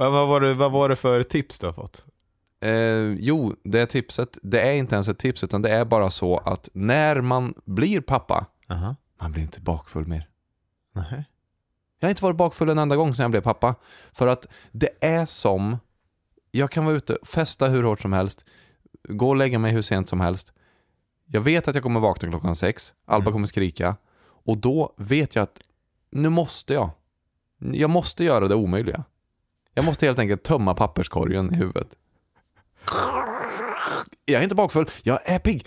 Vad, vad, var det, vad var det för tips du har fått? Eh, jo, det tipset, det är inte ens ett tips utan det är bara så att när man blir pappa, Aha. man blir inte bakfull mer. Nej. Jag har inte varit bakfull en enda gång sedan jag blev pappa. För att det är som, jag kan vara ute och festa hur hårt som helst, gå och lägga mig hur sent som helst. Jag vet att jag kommer vakna klockan sex, Alba Mm. kommer skrika och då vet jag att nu måste jag. Jag måste göra det omöjliga. Jag måste helt enkelt tömma papperskorgen i huvudet. Jag är inte bakfull, jag är pigg.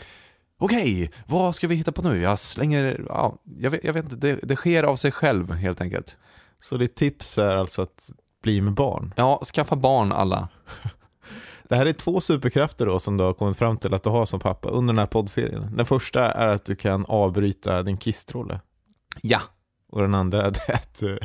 Okej, vad ska vi hitta på nu? Jag slänger, ja, jag vet, jag vet inte, det, det sker av sig själv helt enkelt. Så ditt tips är alltså att bli med barn? Ja, skaffa barn alla. Det här är två superkrafter då som du har kommit fram till att du har som pappa under den här poddserien. Den första är att du kan avbryta din kistrolle. Ja. Och den andra är att du,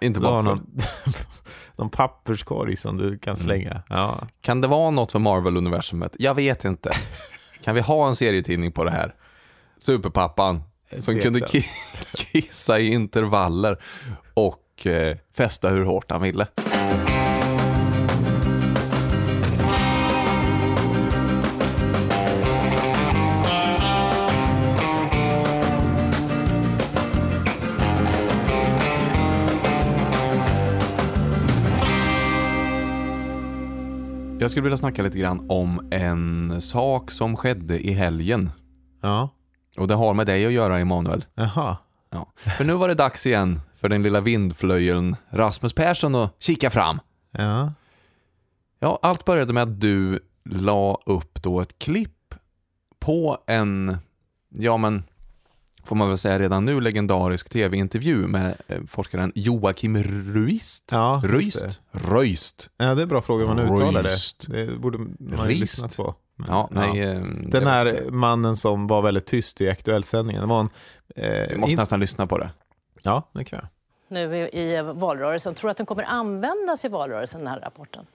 Inte bakfull. någon, någon papperskorg som du kan slänga. Ja. Kan det vara något för Marvel-universumet? Jag vet inte. Kan vi ha en serietidning på det här? Superpappan som kunde kissa i intervaller och eh, festa hur hårt han ville. Jag skulle vilja snacka lite grann om en sak som skedde i helgen. Ja. Och det har med dig att göra, Emanuel. Jaha. Ja. För nu var det dags igen för den lilla vindflöjeln Rasmus Persson att kika fram. Ja. Ja, allt började med att du la upp då ett klipp på en, ja men, får man väl säga redan nu, legendarisk tv-intervju med eh, forskaren Joakim Ruist. Ja, Röist? Röist. Ja, det är en bra fråga hur man uttalar det. Det borde man ju lyssnat på. Men, Ja, nej. eh, Den här mannen som var väldigt tyst i Aktuellsändningen, det var en... Eh, Vi måste in- nästan lyssna på det. Ja, det kan jag. nu i, i valrörelsen. Tror du att den kommer användas i valrörelsen, den här rapporten?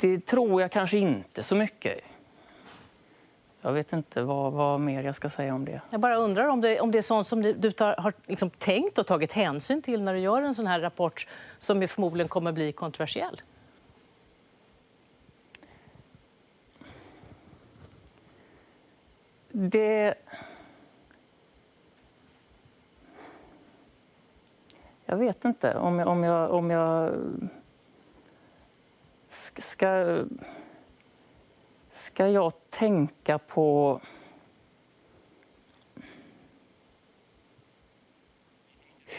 Det tror jag kanske inte så mycket. Jag vet inte vad, vad mer jag ska säga om det. Jag bara undrar om det, om det är sånt som du, tar, har liksom tänkt och tagit hänsyn till när du gör en sån här rapport som förmodligen kommer bli kontroversiell. Det... Jag vet inte om jag... Om jag, om jag sk- ska, ska jag tänka på...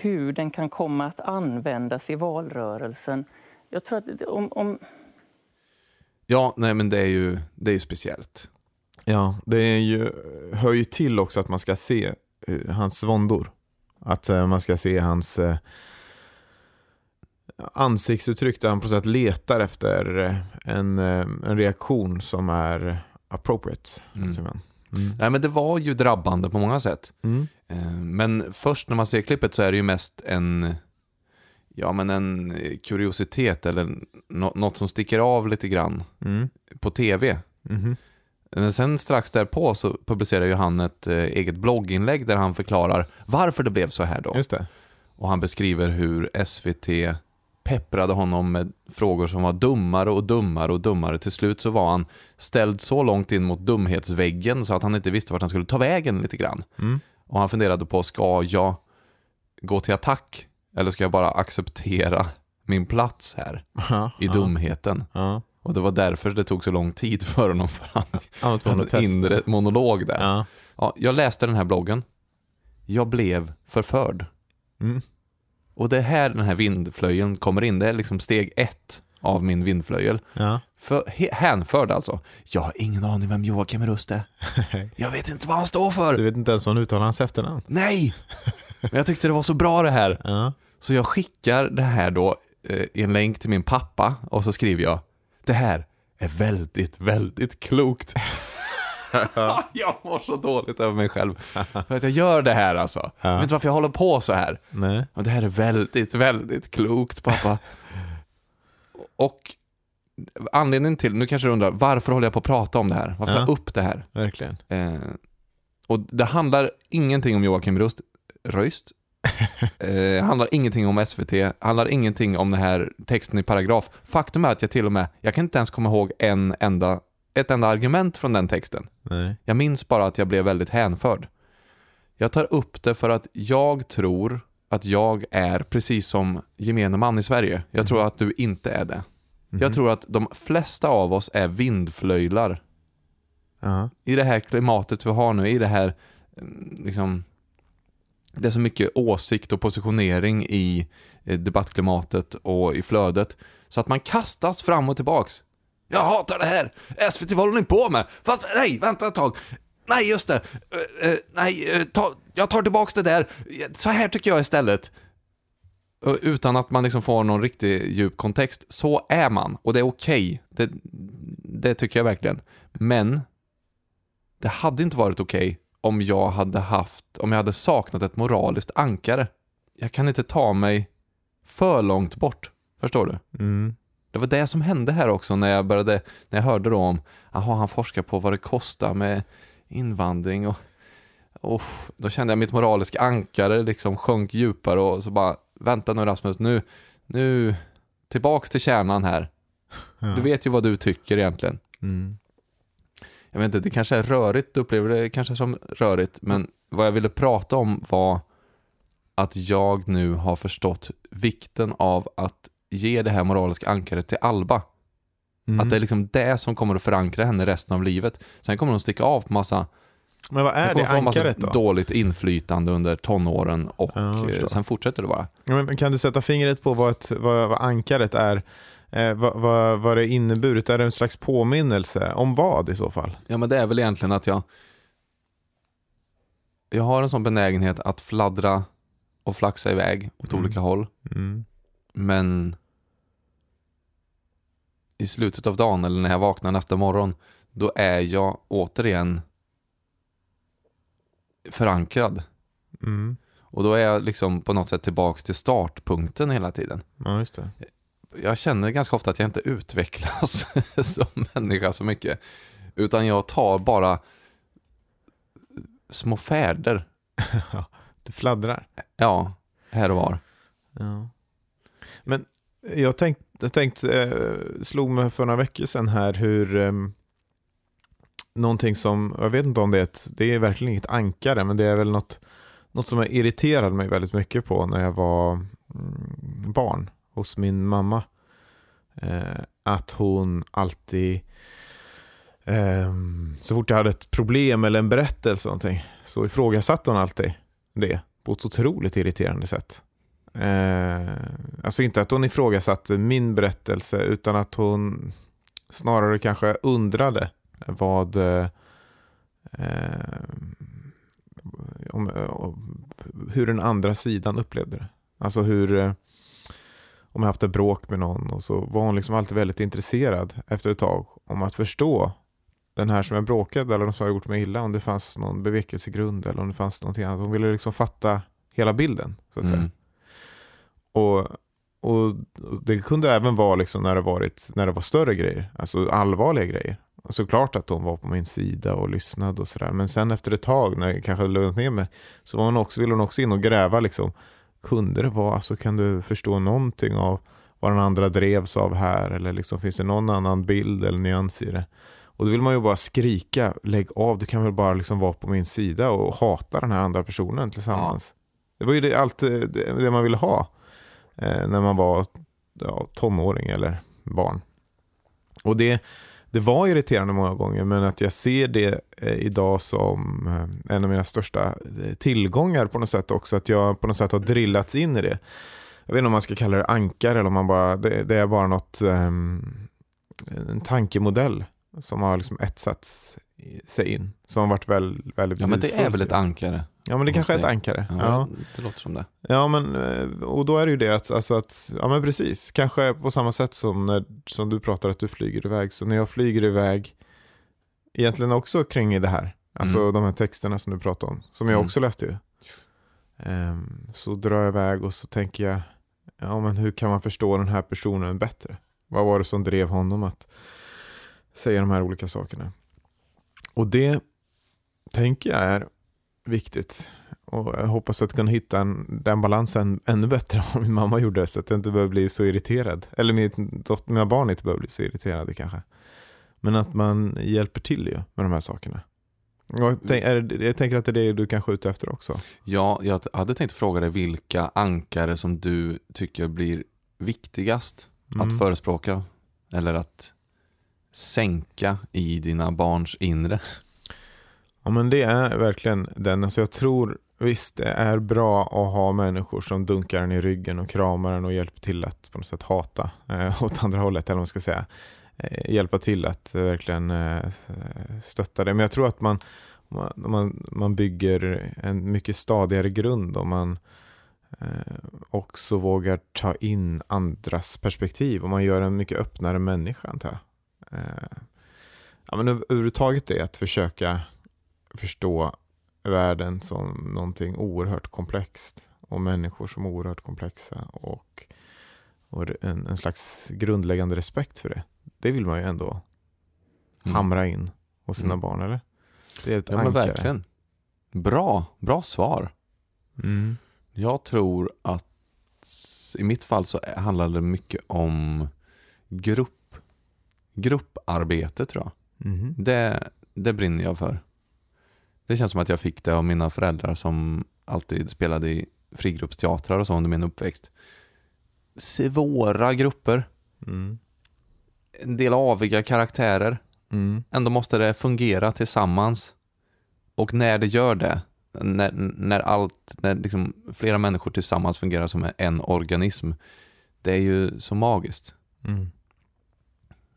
hur den kan komma att användas i valrörelsen. Jag tror att det- om, om, Ja, nej men det är ju, det är ju speciellt. Ja, det är ju, hör ju till också att man ska se eh, hans våndor. Att eh, man ska se hans eh, ansiktsuttryck där han på sätt letar efter eh, en, eh, en reaktion som är appropriate. Mm. Mm. Nej men det var ju drabbande på många sätt. Mm. Eh, Men först när man ser klippet så är det ju mest en, ja men en kuriositet eller nå- något som sticker av lite grann Mm. på tv. Mhm. Men sen strax därpå så publicerar ju han ett eget blogginlägg där han förklarar varför det blev så här då. Just det. Och han beskriver hur SVT pepprade honom med frågor som var dummare och dummare och dummare. Till slut så var han ställd så långt in mot dumhetsväggen så att han inte visste vart han skulle ta vägen lite grann. Mm. Och han funderade på, ska jag gå till attack? Eller ska jag bara acceptera min plats här Ja, i ja, dumheten? Ja. Och det var därför det tog så lång tid för honom, för han hade testa. en inre monolog där. Ja. Ja, jag läste den här bloggen. Jag blev förförd. Mm. Och det är här den här vindflöjeln kommer in. Det är liksom steg ett av min vindflöjel. Ja. För, hänförd alltså. Jag har ingen aning vem Joakim Rust är. Jag vet inte vad han står för. Du vet inte ens vad han uttalar hans efternamn. Nej! Men jag tyckte det var så bra det här. Ja. Så jag skickar det här då eh, i en länk till min pappa och så skriver jag Det här är väldigt, väldigt klokt. jag mår så dåligt över mig själv. För att jag gör det här alltså. Jag vet inte varför jag håller på så här. Nej. Och det här är väldigt, väldigt klokt pappa. Och anledningen till, nu kanske du undrar, varför håller jag på att prata om det här? Varför tar jag Ja. upp det här? Verkligen. Eh, och det handlar ingenting om Joakim Rust, Röist, eh, handlar ingenting om SVT, handlar ingenting om den här texten i paragraf. Faktum är att jag till och med, jag kan inte ens komma ihåg en enda, ett enda argument från den texten. Nej. Jag minns bara att jag blev väldigt hänförd. Jag tar upp det för att jag tror att jag är precis som gemene man i Sverige. Jag tror att du inte är det. Jag tror att de flesta av oss är vindflöjlar Ja. i det här klimatet vi har nu, i det här mm, liksom det är så mycket åsikt och positionering i eh, debattklimatet och i flödet så att man kastas fram och tillbaks. Jag hatar det här! SVT, vad håller ni på med? Fast nej, vänta ett tag. Nej, just det. Uh, uh, nej, uh, ta, jag tar tillbaks det där. Så här tycker jag istället. Utan att man liksom får någon riktig djup kontext. Så är man och det är okej. Det, det tycker jag verkligen. Men det hade inte varit okej om jag hade haft, om jag hade saknat ett moraliskt ankare. Jag kan inte ta mig för långt bort. Förstår du? Mm. Det var det som hände här också när jag började, när jag hörde då om, jaha han forskar på vad det kostar med invandring och, och då kände jag mitt moraliska ankare liksom sjönk djupare och så bara, vänta nu Rasmus, nu, nu, tillbaks till kärnan här. Ja. Du vet ju vad du tycker egentligen. Mm. Jag vet inte, det kanske är rörigt, du upplever det kanske som rörigt, men vad jag ville prata om var att jag nu har förstått vikten av att ge det här moraliska ankaret till Alba. Mm. Att det är liksom det som kommer att förankra henne resten av livet. Sen kommer hon sticka av på massa, Men vad är det ankaret då? dåligt inflytande under tonåren och Ja, eh, sen fortsätter det bara. Ja, men Kan du sätta fingret på vad, ett, vad, vad ankaret är? Eh, vad, vad, vad det inneburit? Är det en slags påminnelse? Om vad i så fall? Ja men det är väl egentligen att jag Jag har en sån benägenhet att fladdra och flaxa iväg åt Mm. olika håll. Mm. Men i slutet av dagen eller när jag vaknar nästa morgon då är jag återigen förankrad. Mm. Och då är jag liksom på något sätt tillbaks till startpunkten hela tiden. Ja, just det. Jag känner ganska ofta att jag inte utvecklas som människa så mycket. Utan jag tar bara små färder. Det fladdrar. Ja, här och var. Ja. Jag tänkte, jag tänkte eh, slog mig för några veckor sedan här hur eh, någonting som, jag vet inte om det är ett, det är verkligen inget ankare, men det är väl något, något som jag irriterade mig väldigt mycket på när jag var mm, barn hos min mamma. Eh, att hon alltid, eh, så fort jag hade ett problem eller en berättelse eller någonting, så ifrågasatte hon alltid det på ett otroligt irriterande sätt. Eh, alltså inte att hon ifrågasatte min berättelse utan att hon snarare kanske undrade vad eh, om, om, hur den andra sidan upplevde det. Alltså hur eh, om jag haft ett bråk med någon och så var hon liksom alltid väldigt intresserad efter ett tag om att förstå den här som jag bråkade eller som har gjort mig illa om det fanns någon bevekelsegrund eller om det fanns någonting annat. Hon ville liksom fatta hela bilden så att säga. Mm. Och, och det kunde även vara liksom när, det varit, när det var större grejer, alltså allvarliga grejer. Såklart att hon var på min sida och lyssnade och sådär. Men sen efter ett tag, när jag kanske hade lugnat ner mig, så var hon också, ville hon också in och gräva. Liksom. Kunde det vara, alltså kan du förstå någonting av vad den andra drevs av här? Eller liksom, finns det någon annan bild eller nyans i det? Och då vill man ju bara skrika, lägg av, du kan väl bara liksom vara på min sida och hata den här andra personen tillsammans. Det var ju det, allt det, det man ville ha när man var ja, tonåring eller barn. Och det, det var irriterande många gånger, men att jag ser det eh, idag som eh, en av mina största eh, tillgångar på något sätt också, att jag på något sätt har drillats in i det. Jag vet inte om man ska kalla det ankar eller om man bara, det, det är bara något, ehm, en tankemodell som har liksom etsats sig in, som har varit väl, väldigt Ja men det är väl ett ankare. Ja men det kanske är ett ankare. Ja, Ja. Det låter som det. Ja, men eh, och då är det ju det att, alltså att, ja men precis, kanske på samma sätt som när som du pratar att du flyger iväg, så när jag flyger iväg, egentligen också kring det här, alltså Mm. de här texterna som du pratar om, som jag Mm. också läste ju. Ehm, så drar jag iväg och så tänker jag, ja men hur kan man förstå den här personen bättre? Vad var det som drev honom att säga de här olika sakerna? Och det tänker jag är viktigt och jag hoppas att kunna hitta en, den balansen ännu bättre än vad min mamma gjorde så att jag inte behöver bli så irriterad. Eller min dotter, mina barn inte behöver bli så irriterade kanske. Men att man hjälper till ju med de här sakerna. Jag, tänk, det- jag tänker att det är det du kanske är ute efter också. Ja, jag hade tänkt fråga dig vilka ankare som du tycker blir viktigast Mm. att förespråka eller att sänka i dina barns inre. Ja men det är verkligen den. Alltså jag tror visst det är bra att ha människor som dunkar en i ryggen och kramar en och hjälper till att på något sätt hata eh, åt andra hållet eller vad man ska säga. Eh, hjälpa till att eh, verkligen eh, stötta det. Men jag tror att man, man, man, bygger en mycket stadigare grund om man eh, också vågar ta in andras perspektiv och man gör en mycket öppnare människa antar jag. Eh, ja, men överhuvudtaget det att försöka förstå världen som någonting oerhört komplext och människor som oerhört komplexa och, och en, en slags grundläggande respekt för det. Det vill man ju ändå Mm. hamra in hos sina Mm. barn, eller? Det är ett Ja men ankare. verkligen. Bra, bra svar. Mm. Jag tror att i mitt fall så handlar det mycket om grupp, grupparbete tror jag. Mhm. Det, det brinner jag för. Det känns som att jag fick det av mina föräldrar som alltid spelade i frigruppsteatrar och så under min uppväxt. Svåra grupper, Mm. en del aviga karaktärer. Mm. Ändå måste det fungera tillsammans. Och när det gör det, när, när allt, när liksom flera människor tillsammans fungerar som en organism, det är ju så magiskt. Mm.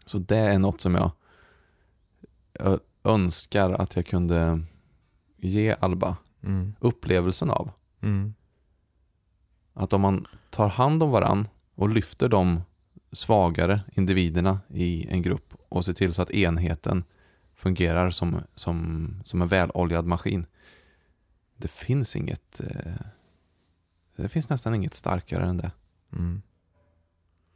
Så det är något som jag önskar att jag kunde ge Alba Mm. upplevelsen av. Mm. Att om man tar hand om varann och lyfter de svagare individerna i en grupp och ser till så att enheten fungerar som, som, som en väloljad maskin. Det finns inget eh, det finns nästan inget starkare än det. Mm.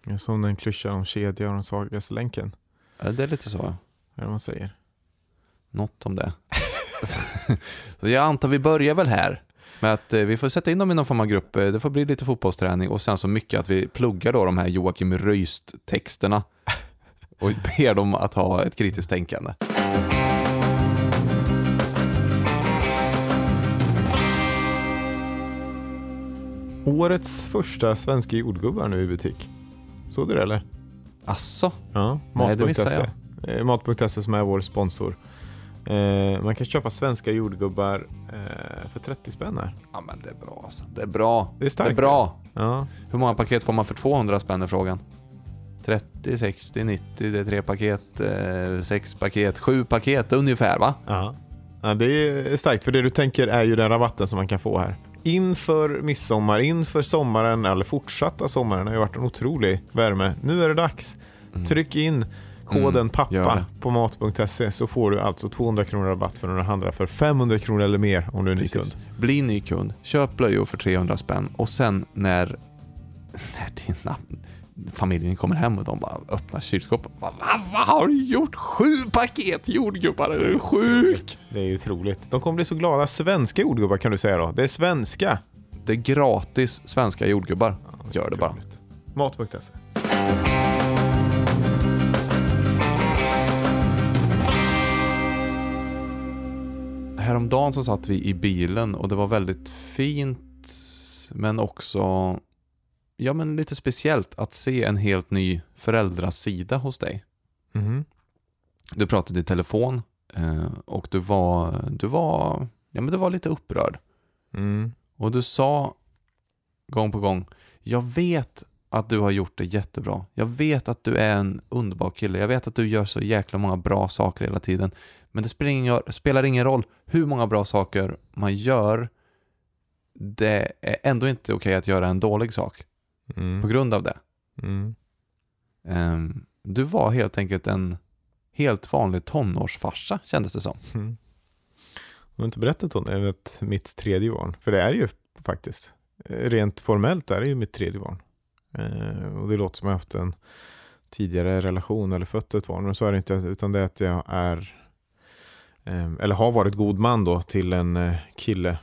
Det är som den klyschan om kedja och den svagaste länken. Ja, Det är lite så. Är det man säger? Något om det. så jag antar vi börjar väl här. Med att eh, vi får sätta in dem i någon form av grupp. Eh, Det får bli lite fotbollsträning och sen så mycket att vi pluggar då de här Joakim Röist-texterna. Och ber dem att ha ett kritiskt tänkande. Årets första svenska jordgubbar nu i butik. Såg du det eller? Asså? Ja, missade Mat.se. Eh, Mat.se som är vår sponsor. Eh, man kan köpa svenska jordgubbar eh, för 30 spänn här. Ja men det är bra alltså. Det är bra. Det är starkt. Det är bra. Ja, Hur många paket får man för 200 spänn är frågan? 30, 60, 90, det är tre paket, eh, sex paket, sju paket ungefär va? ja. ja, det är starkt för det du tänker är ju den rabatten som man kan få här. Inför midsommar, inför sommaren eller fortsatta sommaren har ju varit en otrolig värme. Nu är det dags. Tryck in koden Mm, PAPPA det. på mat.se så får du alltså 200 kronor rabatt för när du handlar för 500 kronor eller mer om du är ny kund. Precis. Bli ny kund, köp blöjor för 300 spänn och sen när, när dina familjen kommer hem och de bara öppnar kylskåpet. Vad, vad, vad har du gjort? Sju paket jordgubbar, är du sjuk? Det är ju otroligt. De kommer bli så glada. Svenska jordgubbar kan du säga då. Det är svenska. Det är gratis svenska jordgubbar. Gör det bara. Mat.se. Häromdagen så satt vi i bilen och det var väldigt fint men också ja men lite speciellt att se en helt ny föräldrasida hos dig. Mhm. Du pratade i telefon eh, och du var, du var, ja men du var lite upprörd. Mm. Och du sa gång på gång, jag vet att du har gjort det jättebra. Jag vet att du är en underbar kille. Jag vet att du gör så jäkla många bra saker hela tiden. Men det spelar ingen, spelar ingen roll hur många bra saker man gör. Det är ändå inte okej att göra en dålig sak Mm. på grund av det. Mm. Ehm, du var helt enkelt en helt vanlig tonårsfarsa kändes det som. Mm. Du har inte berättat om det, jag vet, mitt tredje barn. För det är ju faktiskt. eh, Rent formellt är det ju mitt tredje barn. Eh, och det låter som att jag haft en tidigare relation eller fött ett barn. Men så är det inte. Utan det är att jag är, eller har varit god man då till en eh, kille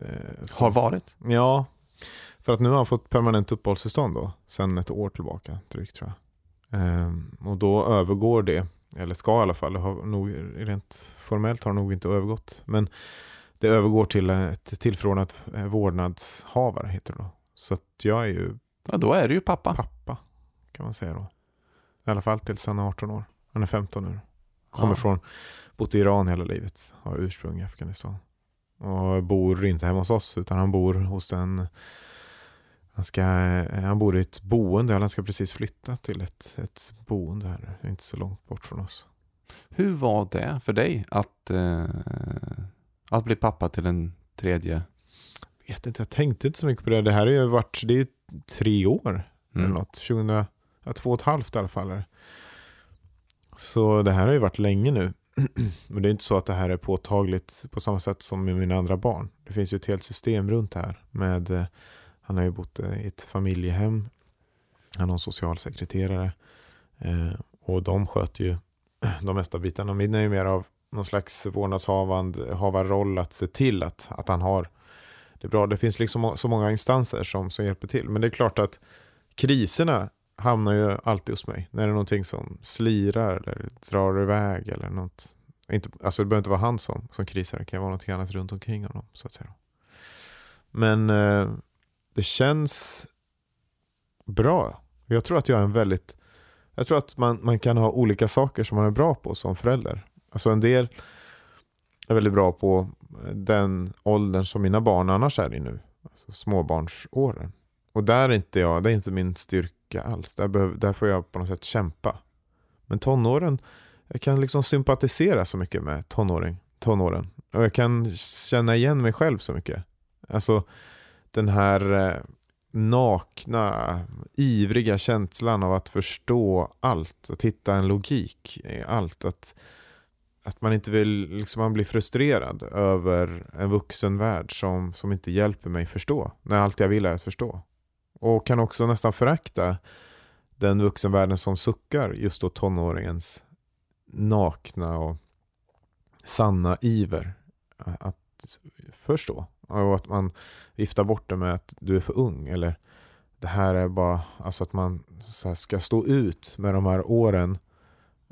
Eh, så- Har varit? Ja, för att nu har han fått permanent uppehållstillstånd då, sen ett år tillbaka drygt tror jag. Ehm, och då övergår det, eller ska i alla fall, har nog, rent formellt har det nog inte övergått, men det övergår till ett tillförordnat eh, vårdnadshavare heter det då. Så att jag är ju Ja, då är du ju pappa. pappa kan man säga då. I alla fall tills han är 18 år. Han är 15 nu. Kommer Ja. från, bott i Iran hela livet. Har ursprung i Afghanistan. Och bor inte hemma hos oss utan han bor hos en han, ska, han bor i ett boende, eller han ska precis flytta till ett, ett boende här, inte så långt bort från oss. Hur var det för dig att, eh, att bli pappa till en tredje? Jag vet inte, jag tänkte inte så mycket på det. Det här har ju varit, det är tre år eller Mm. något. 2000, ja, två och ett halvt i alla fall. Så det här har ju varit länge nu. Men det är inte så att det här är påtagligt på samma sätt som med mina andra barn. Det finns ju ett helt system runt det här. Med, eh, han har ju bott eh, i ett familjehem. Han har en socialsekreterare. Eh, och de sköter ju de mesta bitarna. Min är ju mer av någon slags vårdnadshavarroll att se till att, att han har det bra. Det finns liksom så många instanser som, som hjälper till. Men det är klart att kriserna hamnar ju alltid hos mig. När det är någonting som slirar eller drar iväg eller något. Inte, alltså det behöver inte vara han som, som krisar. Det kan vara något annat runt omkring honom. Så att säga. Men eh, det känns bra. Jag tror att jag är en väldigt... Jag tror att man, man kan ha olika saker som man är bra på som förälder. Alltså en del är väldigt bra på den åldern som mina barn annars är i nu. Alltså småbarnsåren. Och där är inte jag, det är inte min styrka alls. Där, behöv, där får jag på något sätt kämpa. Men tonåren, jag kan liksom sympatisera så mycket med tonåring, tonåren. Och jag kan känna igen mig själv så mycket. Alltså den här eh, nakna, ivriga känslan av att förstå allt. Att hitta en logik i allt. Att att man inte vill, liksom man blir frustrerad över en vuxen värld som, som inte hjälper mig förstå. När allt jag vill är att förstå. Och kan också nästan förakta den vuxenvärlden som suckar just då tonåringens nakna och sanna iver att förstå. Och att man viftar bort det med att du är för ung. Eller det här är bara, alltså att man så här ska stå ut med de här åren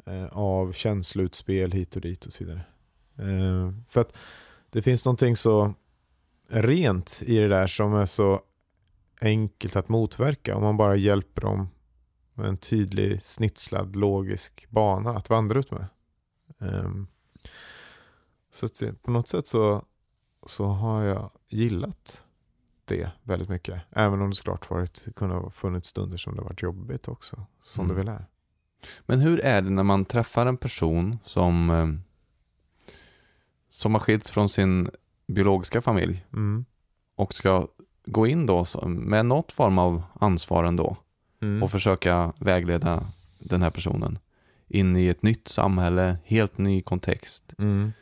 eh, av känsloutspel hit och dit och så vidare. Eh, för att det finns någonting så rent i det där som är så enkelt att motverka om man bara hjälper dem med en tydlig snitslad logisk bana att vandra ut med. Eh, så det, på något sätt så, så har jag gillat det väldigt mycket. Även om det såklart varit, kunde ha funnits stunder som det varit jobbigt också. Som Mm. det väl är. Men hur är det när man träffar en person som, eh, som har skilts från sin biologiska familj Mm. och ska gå in då med något form av ansvar ändå Mm. och försöka vägleda den här personen in i ett nytt samhälle, helt ny kontext Mm.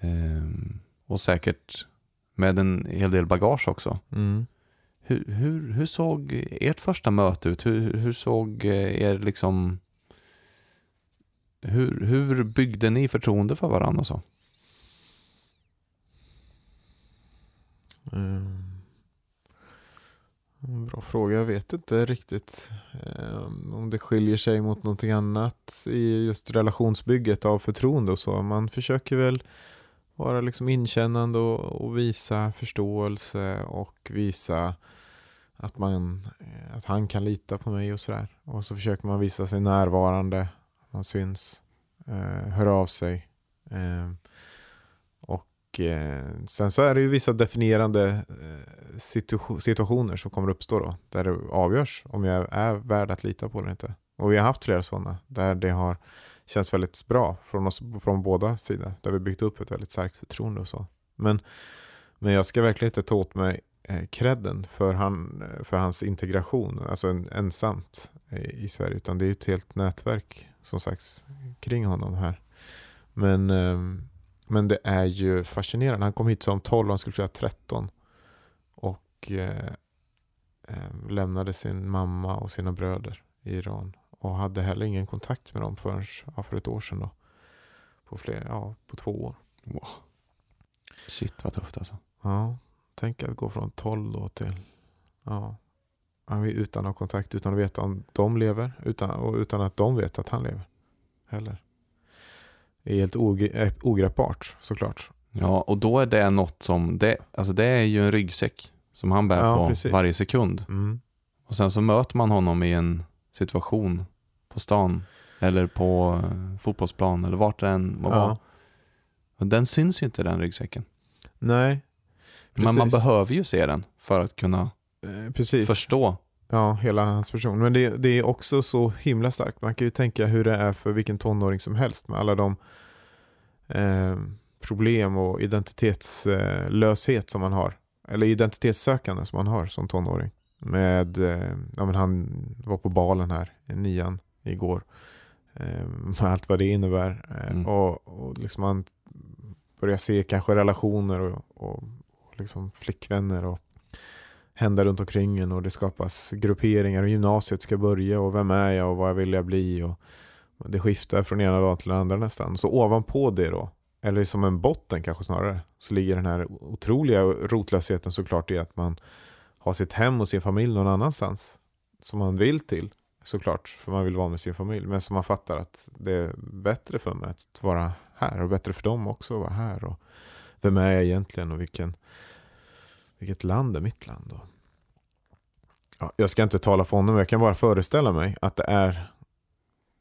eh, och säkert med en hel del bagage också. Mm. Hur, hur, hur såg ert första möte ut? Hur, hur såg eh, er liksom... Hur, hur byggde ni förtroende för varandra och så? Ehm. Mm, bra fråga. Jag vet inte riktigt eh, om det skiljer sig mot någonting annat i just relationsbygget av förtroende och så. Man försöker väl vara liksom inkännande och, och visa förståelse och visa att, man, eh, att han kan lita på mig och sådär. Och så försöker man visa sig närvarande. Man syns, eh, hör av sig. Eh, och eh, sen så är det ju vissa definierande eh, situ- situationer som kommer uppstå då. Där det avgörs om jag är värd att lita på eller inte. Och vi har haft flera sådana där det har känts väldigt bra från oss från båda sidor. Där vi byggt upp ett väldigt starkt förtroende och så. Men, men jag ska verkligen inte ta åt mig eh, kredden för, han, för hans integration, alltså en, ensamt i, i Sverige. Utan det är ett helt nätverk som sagt kring honom här. Men, ehm, men det är ju fascinerande. Han kom hit som 12 han skulle fylla 13. Och eh, eh, lämnade sin mamma och sina bröder i Iran. Och hade heller ingen kontakt med dem förrän ja, för ett år sedan. Då. På, fler, ja, på två år. Shit vad tufft alltså. Ja, Tänk att gå från 12 då till, ja, han är utan att ha kontakt, utan att veta om de lever, utan, och utan att de vet att han lever. Heller. Är helt eh, ogreppbart såklart. Ja, och då är det något som, det, alltså det är ju en ryggsäck som han bär Ja, på precis. varje sekund. Mm. Och sen så möter man honom i en situation på stan eller på eh, fotbollsplan eller vart det än må vara. Ja. Och den syns ju inte den ryggsäcken. Nej, Men man Precis. behöver ju se den för att kunna eh, precis. förstå. Ja, hela hans person. Men det, det är också så himla starkt. Man kan ju tänka hur det är för vilken tonåring som helst med alla de eh, problem och identitetslöshet som man har. Eller identitetssökande som man har som tonåring. Med, eh, ja, men han var på balen här i nian igår. Eh, med allt vad det innebär. Eh, Mm. och, och liksom man börjar se kanske relationer och, och, och liksom flickvänner och hända runt omkring en och det skapas grupperingar och gymnasiet ska börja och vem är jag och vad vill jag bli och det skiftar från ena dagen till den andra nästan. Så ovanpå det då, eller som en botten kanske snarare, så ligger den här otroliga rotlösheten såklart i att man har sitt hem och sin familj någon annanstans som man vill till såklart, för man vill vara med sin familj. Men som man fattar att det är bättre för mig att vara här och bättre för dem också att vara här. Och vem är jag egentligen och vilken, vilket land är mitt land? Och, ja, jag ska inte tala för honom, jag kan bara föreställa mig att det är,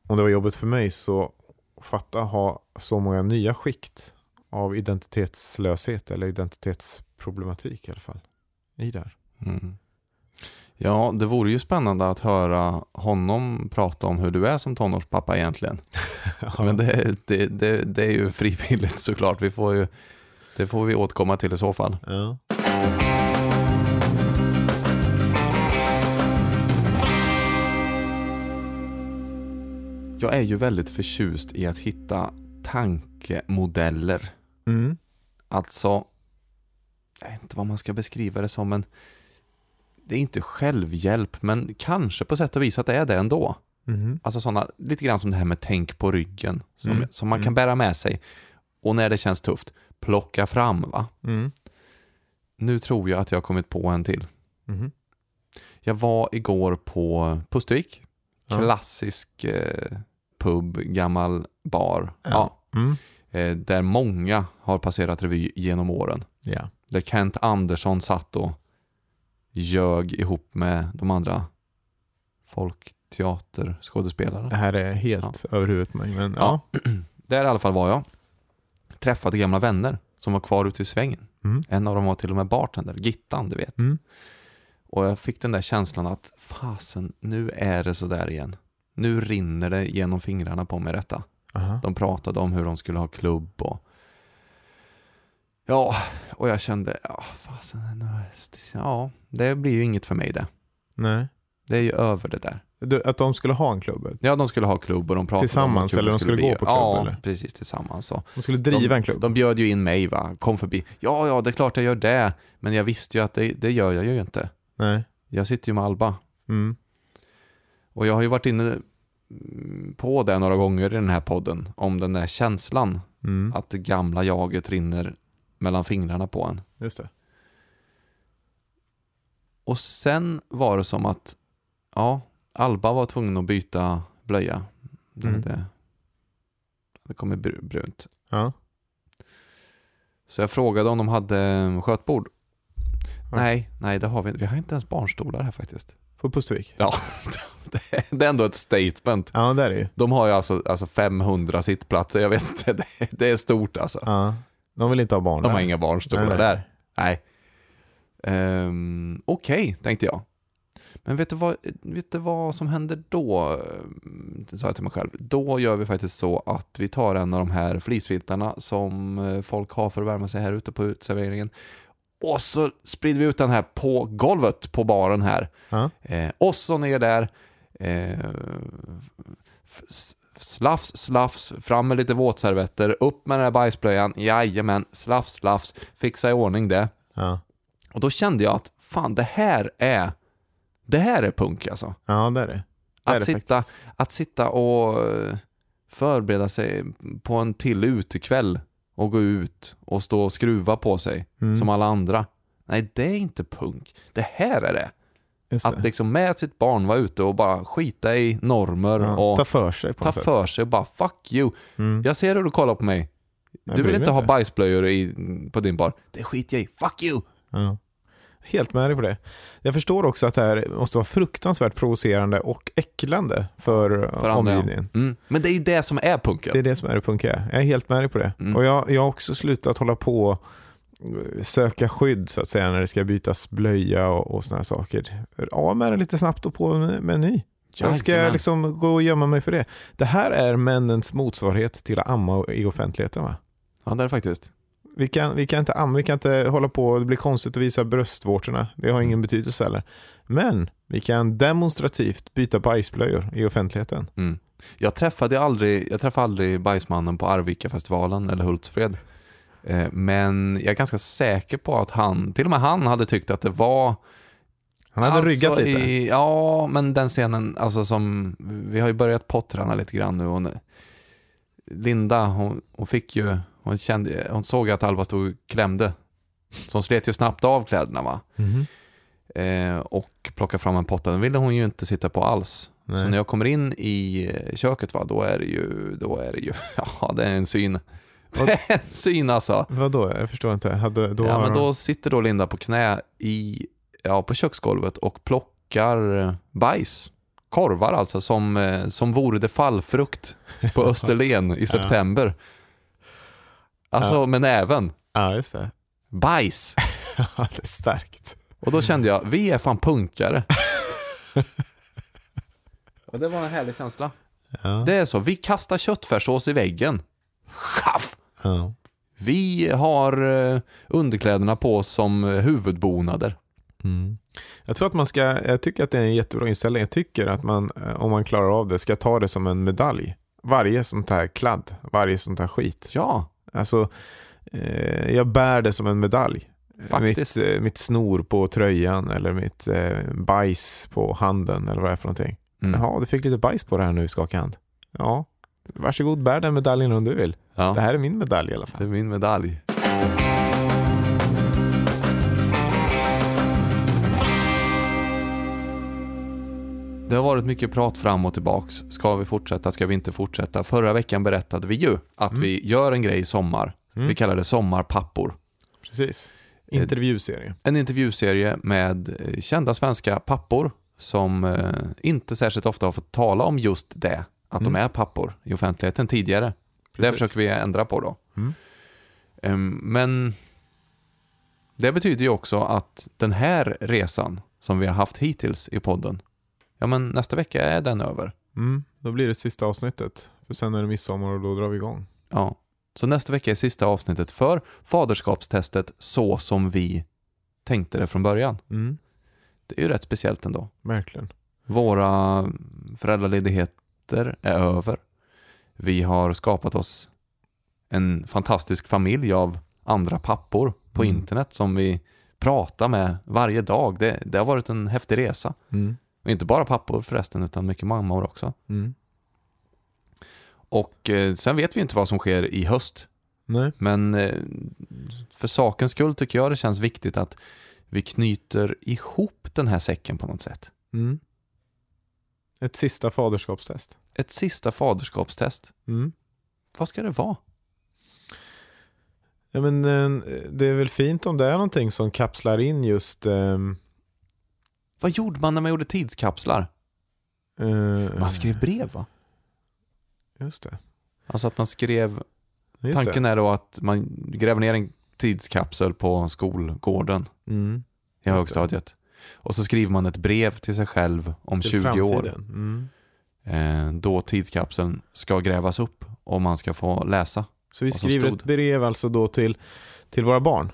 om det var jobbet för mig, så fatta ha så många nya skikt av identitetslöshet eller identitetsproblematik i alla fall. I där. Mm. Ja, det vore ju spännande att höra honom prata om hur du är som tonårspappa egentligen. Men det, det, det, det är ju frivilligt såklart. Vi får ju, det får vi återkomma till i så fall. Ja. Jag är ju väldigt förtjust i att hitta tankemodeller. Mm. Alltså, jag vet inte vad man ska beskriva det som, men det är inte självhjälp, men kanske på sätt och vis att det är det ändå. Mhm. Alltså sådana, lite grann som det här med tänk på ryggen, som, Mm. som man kan Mm. bära med sig. Och när det känns tufft, plocka fram va. Mm. Nu tror jag att jag har kommit på en till. Mhm. Jag var igår på Pustervik, klassisk eh, pub, gammal bar. Ja. Ja. Mm. eh, där många har passerat revy genom åren. Ja. Där Kent Andersson satt och ljög ihop med de andra folkteaterskådespelarna. Det här är helt över huvudet mig. Men, ja. Ja. Där i alla fall var jag. Träffade gamla vänner som var kvar ute i svängen. Mm. En av dem var till och med bartender, Gittan du vet. Mm. Och jag fick den där känslan att fasen, nu är det så där igen. Nu rinner det genom fingrarna på mig detta. Aha. De pratade om hur de skulle ha klubb och Ja, och jag kände, ja, fasen, ja, det blir ju inget för mig det. Nej. Det är ju över det där. Du, att de skulle ha en klubb? Ja, de skulle ha klubb och de pratade om Tillsammans, klubben eller de skulle bli. gå på klubb, Ja, eller? precis tillsammans. Så. De skulle driva en klubb? De bjöd ju in mig va, kom förbi. Ja, ja, det är klart jag gör det. Men jag visste ju att det, det gör jag ju inte. Nej. Jag sitter ju med Alba. Mm. Och jag har ju varit inne mm, på det några gånger i den här podden. Om den där känslan Mm. att det gamla jaget rinner mellan fingrarna på en. Just det. Och sen var det som att, ja, Alba var tvungen att byta blöja. Det Mm. hade, det kom br- brunt. Ja. Så jag frågade om de hade skötbord. Ja. Nej, nej det har vi Vi har inte ens barnstolar här faktiskt. På Pustervik? Ja, det är, det ändå ett statement. Ja, där är ju. De har ju alltså, alltså 500 sittplatser, jag vet inte, det, det är stort alltså. Ja. De vill inte ha barn De har där. inga barnstolar Nej, nej. där. Nej. Um, Okej, tänkte jag. Men vet du, vad, vet du vad som händer då? Ehm, Sa jag till mig själv. Då gör vi faktiskt så att vi tar en av de här flisfiltarna som eh, folk har för att värma sig här ute på uteserveringen. Och så sprider vi ut den här på golvet på baren här. Ja. Eh, och så ner där. Eh, slafs, slafs, fram med lite våtservetter, upp med den här bajsblöjan, jajamän, slafs, slafs, fixa i ordning det. Ja. Och då kände jag att fan, det här är, det här är punk alltså. ja, där är det. Där är Att det sitta, faktiskt. att sitta och eh, förbereda sig på en till utekväll och gå ut och stå och skruva på sig Mm. som alla andra. Nej, det är inte punk. Det här är det. Just Att det. liksom med sitt barn vara ute och bara skita i normer Ja, och ta för sig ta för sig och bara fuck you. Mm. Jag ser hur du kollar på mig. Du vill mig inte ha inte. bajsblöjor i, på din bar. Det skiter jag i. Fuck you! Ja. Helt med dig på det. Jag förstår också att det här måste vara fruktansvärt provocerande och äcklande för, För ja. omgivningen. Mm. Men det är ju det som är punken. Det är det som är det punkiga. Jag är helt med dig på det. Mm. Och jag, jag har också slutat hålla på och söka skydd så att säga när det ska bytas blöja och, och här saker. Av med den lite snabbt och på med, en ny. Jag ska liksom gå och gömma mig för det. Det här är männens motsvarighet till att amma i offentligheten va? Ja, det är det faktiskt. Vi kan, vi kan inte amma, vi kan inte hålla på, det blir konstigt att visa bröstvårtorna. Det har ingen betydelse heller. Men vi kan demonstrativt byta bajsblöjor i offentligheten. Mm. Jag träffade aldrig, jag träffade aldrig Bajsmannen på Arvika-festivalen eller Hultsfred. Eh, Men jag är ganska säker på att han, till och med han hade tyckt att det var Han hade Alltså ryggat lite. I, ja, men den scenen, alltså som, vi har ju börjat potträna lite grann nu. Hon, Linda, hon, hon fick ju, hon, kände, hon såg att Alva stod och klämde. Så hon slet ju snabbt av kläderna va. Mhm. Eh, och plockade fram en potta. Den ville hon ju inte sitta på alls. Nej. Så när jag kommer in i eh, köket va, då är det ju, då är det ju, ja det är en syn. Vad- Det är en syn alltså. Vadå? Jag förstår inte. Hade, då ja, men då sitter då Linda på knä i, ja, på köksgolvet och plockar eh, bajs. Korvar alltså, som, eh, som vore det fallfrukt på Österlen i september. Alltså Ja. med näven. Ja, just det. Bajs. Ja, det är starkt. Och då kände jag, vi är fan punkare. och det var en härlig känsla. Ja. Det är så, vi kastar köttfärssås i väggen. Schaff! Ja. Vi har eh, underkläderna på oss som eh, huvudbonader. Mm. Jag tror att man ska, jag tycker att det är en jättebra inställning. Jag tycker att man, eh, om man klarar av det, ska ta det som en medalj. Varje sånt här kladd, varje sånt här skit. Ja, Alltså, eh, jag bär det som en medalj. Faktiskt. Mitt, eh, mitt snor på tröjan eller mitt eh, bajs på handen eller vad det är för någonting. mm. Jaha, du fick lite bajs på det här nu, skaka hand. Ja, varsågod bär den medaljen om du vill. ja. Det här är min medalj i alla fall. det är min medalj. Det har varit mycket prat fram och tillbaks. Ska vi fortsätta? Ska vi inte fortsätta? Förra veckan berättade vi ju att Mm. vi gör en grej i sommar. Mm. Vi kallar det Sommarpappor. Precis. Intervjuserie. En intervjuserie med eh, kända svenska pappor som eh, inte särskilt ofta har fått tala om just det, att Mm. de är pappor i offentligheten tidigare. Det Precis. försöker vi ändra på då. Mm. Ehm, men det betyder ju också att den här resan som vi har haft hittills i podden, ja men nästa vecka är den över. Mm, då blir det sista avsnittet. För sen är det midsommar och då drar vi igång. Ja. Så nästa vecka är sista avsnittet för faderskapstestet så som vi tänkte det från början. Mm, Det är ju rätt speciellt ändå. verkligen. Våra föräldraledigheter är över. Vi har skapat oss en fantastisk familj av andra pappor på Mm. internet som vi pratar med varje dag. Det, det har varit en häftig resa. Mm, Och inte bara pappor förresten, utan mycket mammor också. mm. Och eh, sen vet vi inte vad som sker i höst. Nej. Men eh, för sakens skull tycker jag det känns viktigt att vi knyter ihop den här säcken på något sätt. Mm. Ett sista faderskapstest. Ett sista faderskapstest. Mm. Vad ska det vara? Ja, men, eh, det är väl fint om det är någonting som kapslar in just... ehm, Vad gjorde man när man gjorde tidskapslar? eh, Man skrev brev va? Just det. Alltså att man skrev, Just tanken är då att man gräver ner en tidskapsel på skolgården det. Mm. i det. högstadiet. Och så skriver man ett brev till sig själv om Till 20 år. framtiden. Mm. Eh, då tidskapseln ska grävas upp och man ska få läsa. Så vi skriver ett brev alltså då till, till våra barn.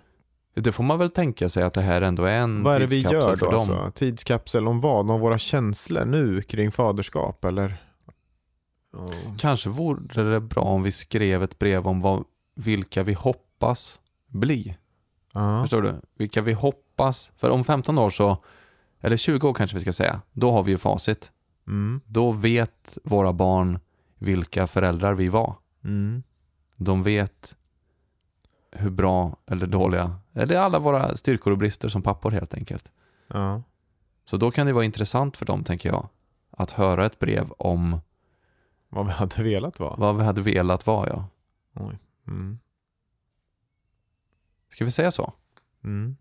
Det får man väl tänka sig att det här ändå är en Vad är det vi tidskapsel gör för då? dem. Alltså? Tidskapsel om vad? Om våra känslor nu kring faderskap eller? Ja. Kanske vore det bra om vi skrev ett brev om vad, vilka vi hoppas bli. Ja. Förstår du? Vilka vi hoppas. För om 15 år så, eller 20 år kanske vi ska säga, då har vi ju facit. Mm. Då vet våra barn vilka föräldrar vi var. Mm. De vet hur bra eller dåliga, eller alla våra styrkor och brister som pappor helt enkelt. Ja. Så då kan det vara intressant för dem, tänker jag, att höra ett brev om Vad vi hade velat vara. vad vi hade velat vara, ja. Oj. Mm. Ska vi säga så? Mm.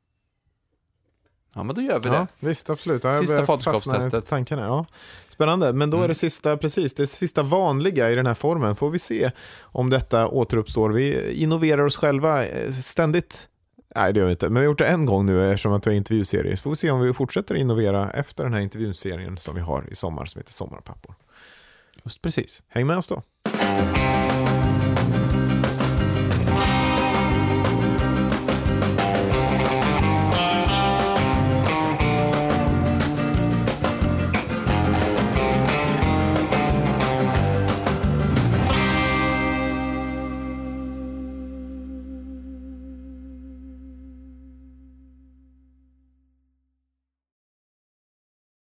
Ja, men då gör vi Ja, det. visst, absolut. Ja, Sista faderskapstestet. Tanken här. Ja. Spännande, men då är Mm. det sista, precis, det sista vanliga i den här formen. Får vi se om detta återuppstår. Vi innoverar oss själva eh, ständigt. Nej, det gör vi inte. Men vi har gjort det en gång nu eftersom att vi har intervjuserie. Så får vi se om vi fortsätter innovera efter den här intervjuserien som vi har i sommar som heter Sommarpappor. Just precis. Häng med oss då.